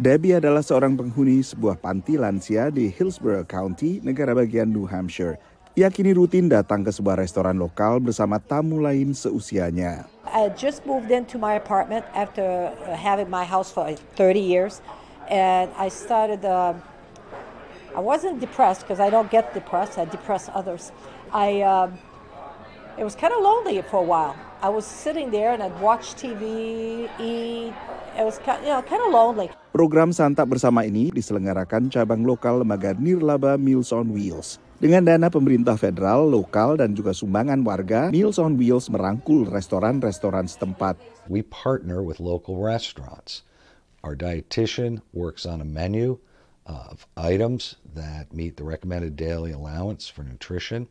Debbie adalah seorang penghuni sebuah panti lansia di Hillsborough County, negara bagian New Hampshire. Ia kini rutin datang ke sebuah restoran lokal bersama tamu lain seusianya. I just moved into my apartment after having my house for 30 years, and I started. Uh, I wasn't depressed because I don't get depressed. I depress others. I um, it was kind of lonely for a while. I was sitting there and I'd watch TV, eat. It was you know kind of lonely. Program Santap Bersama ini diselenggarakan cabang lokal lembaga Nirlaba Meals on Wheels. Dengan dana pemerintah federal, lokal, dan juga sumbangan warga, Meals on Wheels merangkul restoran-restoran setempat. We partner with local restaurants. Our dietitian works on a menu of items that meet the recommended daily allowance for nutrition,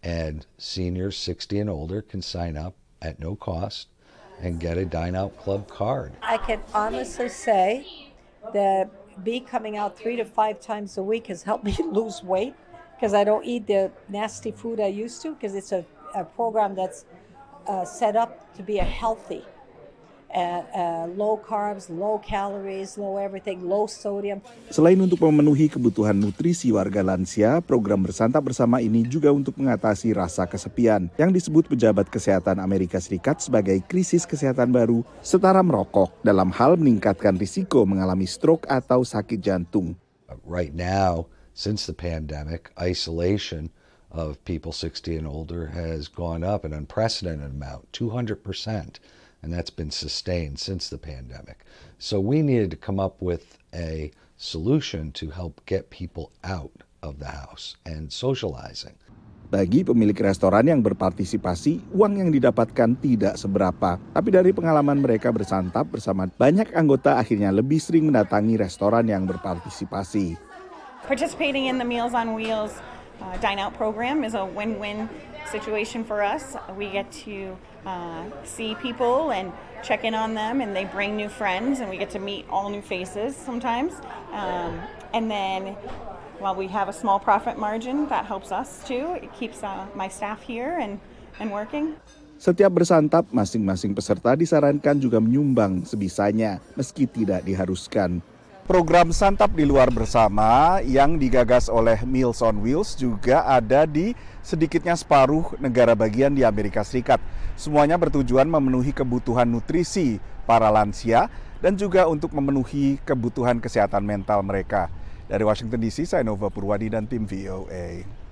and seniors 60 and older can sign up at no cost and get a Dine Out Club card. I can honestly say that me coming out three to five times a week has helped me lose weight because I don't eat the nasty food I used to because it's a, a program that's uh, set up to be a healthy uh, low carbs, low calories, low everything, low sodium. Selain untuk memenuhi kebutuhan nutrisi warga lansia, program bersantap bersama ini juga untuk mengatasi rasa kesepian yang disebut pejabat kesehatan Amerika Serikat sebagai krisis kesehatan baru setara merokok dalam hal meningkatkan risiko mengalami stroke atau sakit jantung. Right now, since the pandemic, isolation of people 60 and older has gone up an unprecedented amount, 200 percent and that's been sustained since the pandemic. So we needed to come up with a solution to help get people out of the house and socializing. Bagi pemilik restoran yang berpartisipasi, uang yang didapatkan tidak seberapa. Tapi dari pengalaman mereka bersantap bersama banyak anggota akhirnya lebih sering mendatangi restoran yang berpartisipasi. Participating in the Meals on Wheels uh, Dine Out program is a win-win situation for us. We get to uh, see people and check in on them, and they bring new friends, and we get to meet all new faces sometimes. Um, and then while we have a small profit margin, that helps us too. It keeps uh, my staff here and, and working. Setiap bersantap, masing-masing peserta disarankan juga menyumbang sebisanya, meski tidak diharuskan. Program Santap di Luar Bersama yang digagas oleh Meals on Wheels juga ada di sedikitnya separuh negara bagian di Amerika Serikat. Semuanya bertujuan memenuhi kebutuhan nutrisi para lansia dan juga untuk memenuhi kebutuhan kesehatan mental mereka. Dari Washington DC, saya Nova Purwadi dan tim VOA.